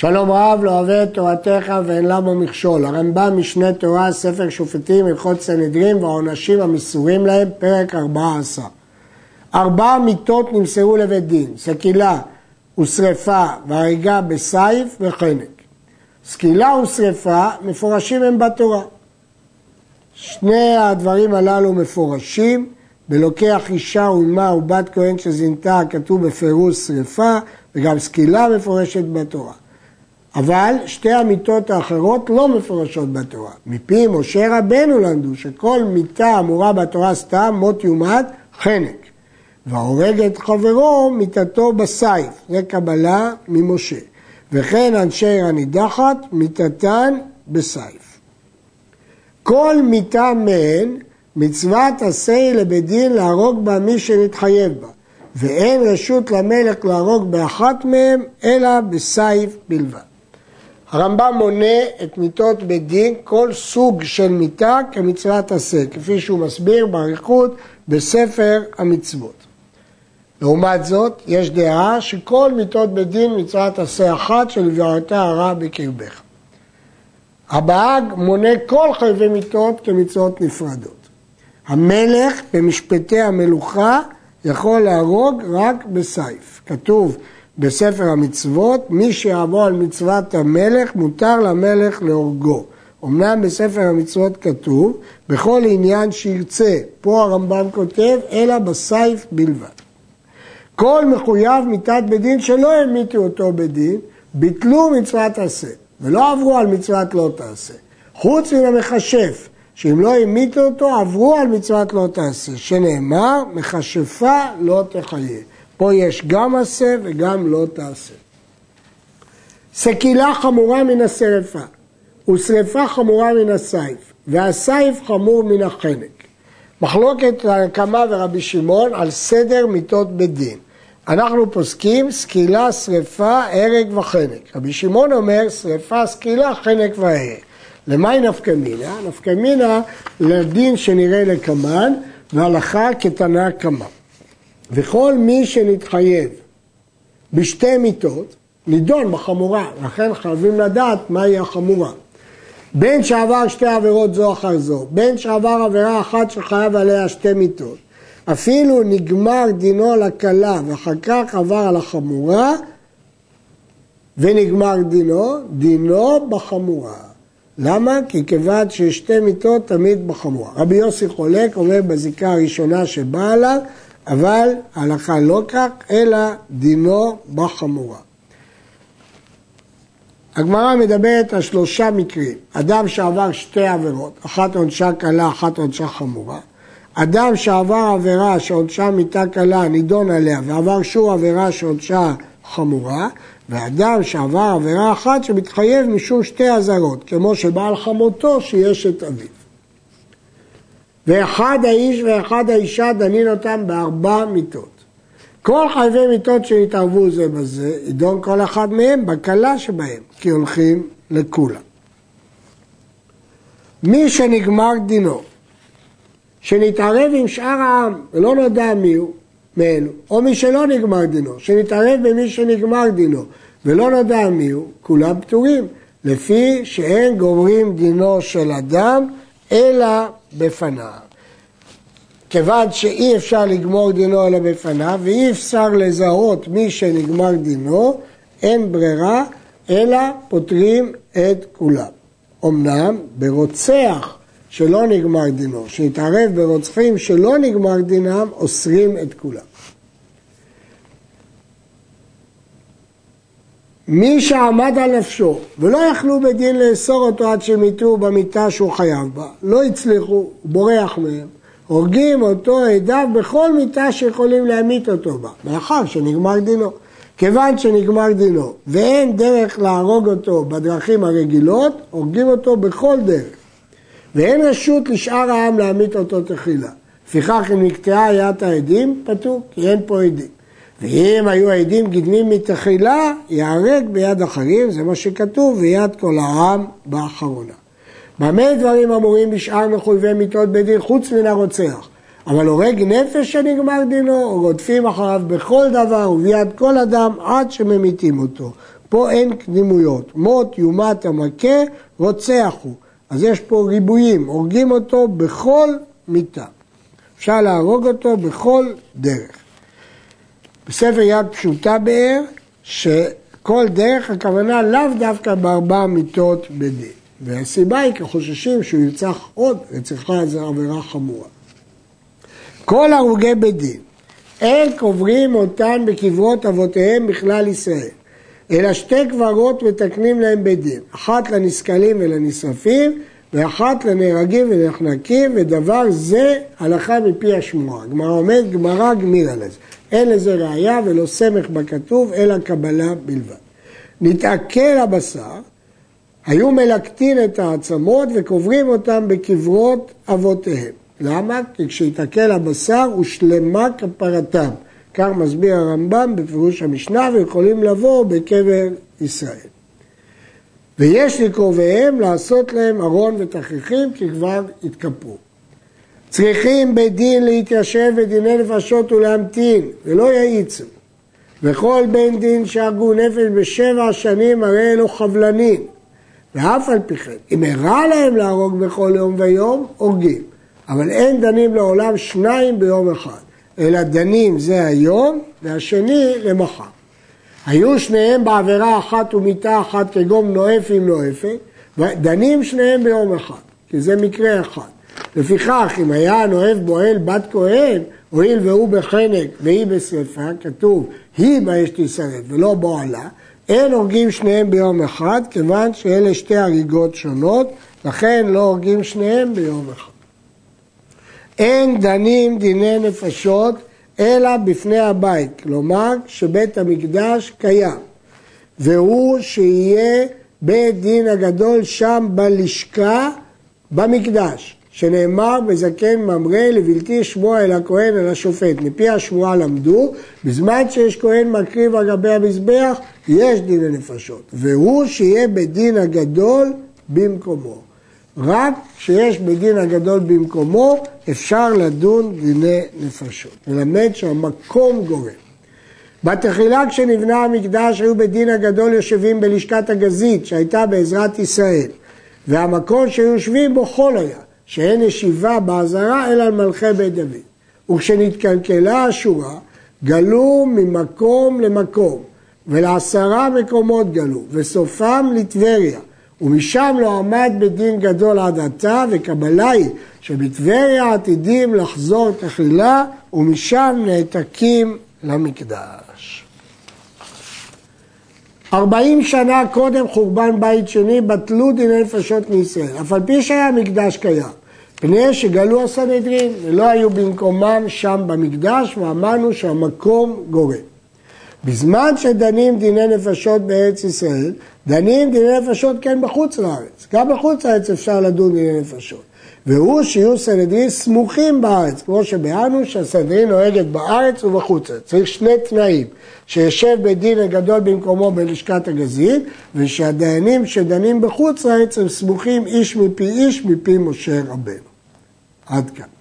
שלום רב לא אוהב את תורתך ואין למה מכשול. הרמב"ם משנה תורה, ספר שופטים, הלכות סנהדרין והעונשים המסורים להם, פרק 14. ארבע מיתות נמסרו לבית דין, סקילה ושרפה והריגה בסייף וחנק. סקילה ושרפה מפורשים הם בתורה. שני הדברים הללו מפורשים, בלוקח אישה ואמה ובת כהן שזינתה כתוב בפירוש שרפה וגם סקילה מפורשת בתורה. אבל שתי המיתות האחרות לא מפורשות בתורה. מפי משה רבנו למדו שכל מיתה אמורה בתורה סתם מות יומת חנק. וההורג את חברו מיתתו בסייף, זה קבלה ממשה. וכן אנשי הנידחת מיתתן בסייף. כל מיתה מהן מצוות עשה לבית דין להרוג בה מי שנתחייב בה, ואין רשות למלך להרוג באחת מהם אלא בסייף בלבד. הרמב"ם מונה את מיתות בית דין, כל סוג של מיתה כמצוות עשה, כפי שהוא מסביר באריכות בספר המצוות. לעומת זאת, יש דעה שכל מיתות בית דין מצוות עשה אחת של ביארתה הרע בקרבך. הבהג מונה כל חייבי מיתות כמצוות נפרדות. המלך במשפטי המלוכה יכול להרוג רק בסייף. כתוב בספר המצוות, מי שיעבור על מצוות המלך, מותר למלך להורגו. אמנם בספר המצוות כתוב, בכל עניין שירצה, פה הרמב"ם כותב, אלא בסייף בלבד. כל מחויב מיתת בדין שלא המיתו אותו בדין, ביטלו מצוות עשה, ולא עברו על מצוות לא תעשה. חוץ מן המכשף, שאם לא המיתו אותו, עברו על מצוות לא תעשה, שנאמר, מכשפה לא תחיה. פה יש גם עשה וגם לא תעשה. סקילה חמורה מן השרפה, ושרפה חמורה מן הסייף, והסייף חמור מן החנק. מחלוקת קמא ורבי שמעון על סדר מיתות בית דין. אנחנו פוסקים סקילה, שרפה, הרג וחנק. רבי שמעון אומר שרפה, סקילה, חנק והרג. למי נפקא מינה? נפקא מינה לדין שנראה לקמן והלכה כתנא קמא. וכל מי שנתחייב בשתי מיתות, נידון בחמורה, לכן חייבים לדעת מהי החמורה. בין שעבר שתי עבירות זו אחר זו, בין שעבר עבירה אחת שחייב עליה שתי מיתות, אפילו נגמר דינו על הקלה ואחר כך עבר על החמורה ונגמר דינו, דינו בחמורה. למה? כי כיוון ששתי מיתות תמיד בחמורה. רבי יוסי חולק, אומר בזיקה הראשונה שבאה עליו, אבל ההלכה לא כך, אלא דינו בחמורה. הגמרא מדברת על שלושה מקרים. אדם שעבר שתי עבירות, אחת עונשה קלה, אחת עונשה חמורה. אדם שעבר עבירה שעונשה מיתה קלה, נידון עליה, ועבר שוב עבירה שעונשה חמורה, ואדם שעבר עבירה אחת שמתחייב משום שתי אזהרות, כמו שבעל חמותו שיש את אביו. ואחד האיש ואחד האישה דנין אותם בארבע מיתות. כל חייבי מיתות שהתערבו זה בזה, ידון כל אחד מהם בקלה שבהם, כי הולכים לכולם. מי שנגמר דינו, שנתערב עם שאר העם ולא נודע מי הוא מאלו, או מי שלא נגמר דינו, שנתערב במי שנגמר דינו ולא נודע מי הוא, כולם פטורים, לפי שאין גומרים דינו של אדם אלא בפניו. כיוון שאי אפשר לגמור דינו אלא בפניו ואי אפשר לזהות מי שנגמר דינו, אין ברירה אלא פותרים את כולם. אמנם ברוצח שלא נגמר דינו, שהתערב ברוצחים שלא נגמר דינם, אוסרים את כולם. מי שעמד על נפשו ולא יכלו בדין לאסור אותו עד יטעו במיטה שהוא חייב בה, לא הצליחו, הוא בורח מהם, הורגים אותו עדיו בכל מיטה שיכולים להמית אותו בה, מאחר שנגמר דינו. כיוון שנגמר דינו ואין דרך להרוג אותו בדרכים הרגילות, הורגים אותו בכל דרך. ואין רשות לשאר העם להמית אותו תחילה. לפיכך אם נקטעה יד העדים, פטור, כי אין פה עדים. ואם היו העדים גדמים מתחילה, ייהרג ביד אחרים, זה מה שכתוב, ויד כל העם באחרונה. במה דברים אמורים בשאר מחויבי מיתות בית דין חוץ מן הרוצח? אבל הורג נפש שנגמר דינו, או רודפים אחריו בכל דבר וביד כל אדם עד שממיתים אותו. פה אין קדימויות. מות יומת המכה, רוצח הוא. אז יש פה ריבועים, הורגים אותו בכל מיטה. אפשר להרוג אותו בכל דרך. בספר יד פשוטה באר, שכל דרך הכוונה לאו דווקא בארבע מיטות בדין. והסיבה היא כי חוששים שהוא ירצח עוד, וצריכה איזו עבירה חמורה. כל הרוגי בית דין, אין קוברים אותן בקברות אבותיהם בכלל ישראל, אלא שתי קברות מתקנים להם בית דין, אחת לנסכלים ולנשרפים, ואחת לנהרגים ולנחנקים, ודבר זה הלכה מפי השמועה. גמרא אומרת, גמרא גמירה לזה. אין לזה ראייה ולא סמך בכתוב, אלא קבלה בלבד. נתעכל הבשר, היו מלקטין את העצמות וקוברים אותם בקברות אבותיהם. למה? כי כשהתעכל הבשר הושלמה כפרתם. כך מסביר הרמב"ם בפירוש המשנה ויכולים לבוא בקבר ישראל. ויש לקרוביהם לעשות להם ארון ותכריכים כי כבר התכפרו. צריכים בית דין להתיישב בדיני נפשות ולהמתין ולא יאיצו. וכל בן דין שהרגו נפש בשבע שנים הרי אלו חבלנים. ואף על פי כן, אם הרע להם להרוג בכל יום ויום, הורגים. אבל אין דנים לעולם שניים ביום אחד, אלא דנים זה היום והשני למחר. היו שניהם בעבירה אחת ומיתה אחת כגון נואף עם נואפת, ודנים שניהם ביום אחד, כי זה מקרה אחד. לפיכך, אם היה נואף בועל בת כהן, הואיל והוא בחנק והיא בשרפה, כתוב, היא באש תשרף ולא בועלה, אין הורגים שניהם ביום אחד, כיוון שאלה שתי הריגות שונות, לכן לא הורגים שניהם ביום אחד. אין דנים דיני נפשות אלא בפני הבית, כלומר שבית המקדש קיים, והוא שיהיה בית דין הגדול שם בלשכה במקדש, שנאמר בזקן ממרא לבלתי שמוע אל הכהן אל השופט. מפי השמועה למדו, בזמן שיש כהן מקריב על גבי המזבח, יש דיני נפשות, והוא שיהיה בדין הגדול במקומו. רק כשיש בדין הגדול במקומו, אפשר לדון דיני נפשות. מלמד שהמקום גורם. בתחילה כשנבנה המקדש היו בדין הגדול יושבים בלשכת הגזית שהייתה בעזרת ישראל והמקום שהיו יושבים בו חול היה שאין ישיבה בעזרה אלא על מלכי בית דוד וכשנתקלקלה השורה גלו ממקום למקום ולעשרה מקומות גלו וסופם לטבריה ומשם לא עמד בדין גדול עד עתה, וקבלה היא שבטבריה עתידים לחזור תחילה, ומשם נעתקים למקדש. ארבעים שנה קודם חורבן בית שני בטלו דיני נפשות מישראל, אף על פי שהיה מקדש קיים, פני שגלו הסנהדרין ולא היו במקומם שם במקדש, ואמרנו שהמקום גורם. בזמן שדנים דיני נפשות בארץ ישראל, דנים דיני נפשות כן בחוץ לארץ. גם בחוץ לארץ אפשר לדון דיני נפשות. והוא שיהיו סנהדרין סמוכים בארץ, כמו שביארנו שהסנהדרין נוהגת בארץ ובחוץ לארץ. צריך שני תנאים, שישב בית דין הגדול במקומו בלשכת הגזית, ושהדיינים שדנים בחוץ לארץ הם סמוכים איש מפי איש מפי משה רבנו. עד כאן.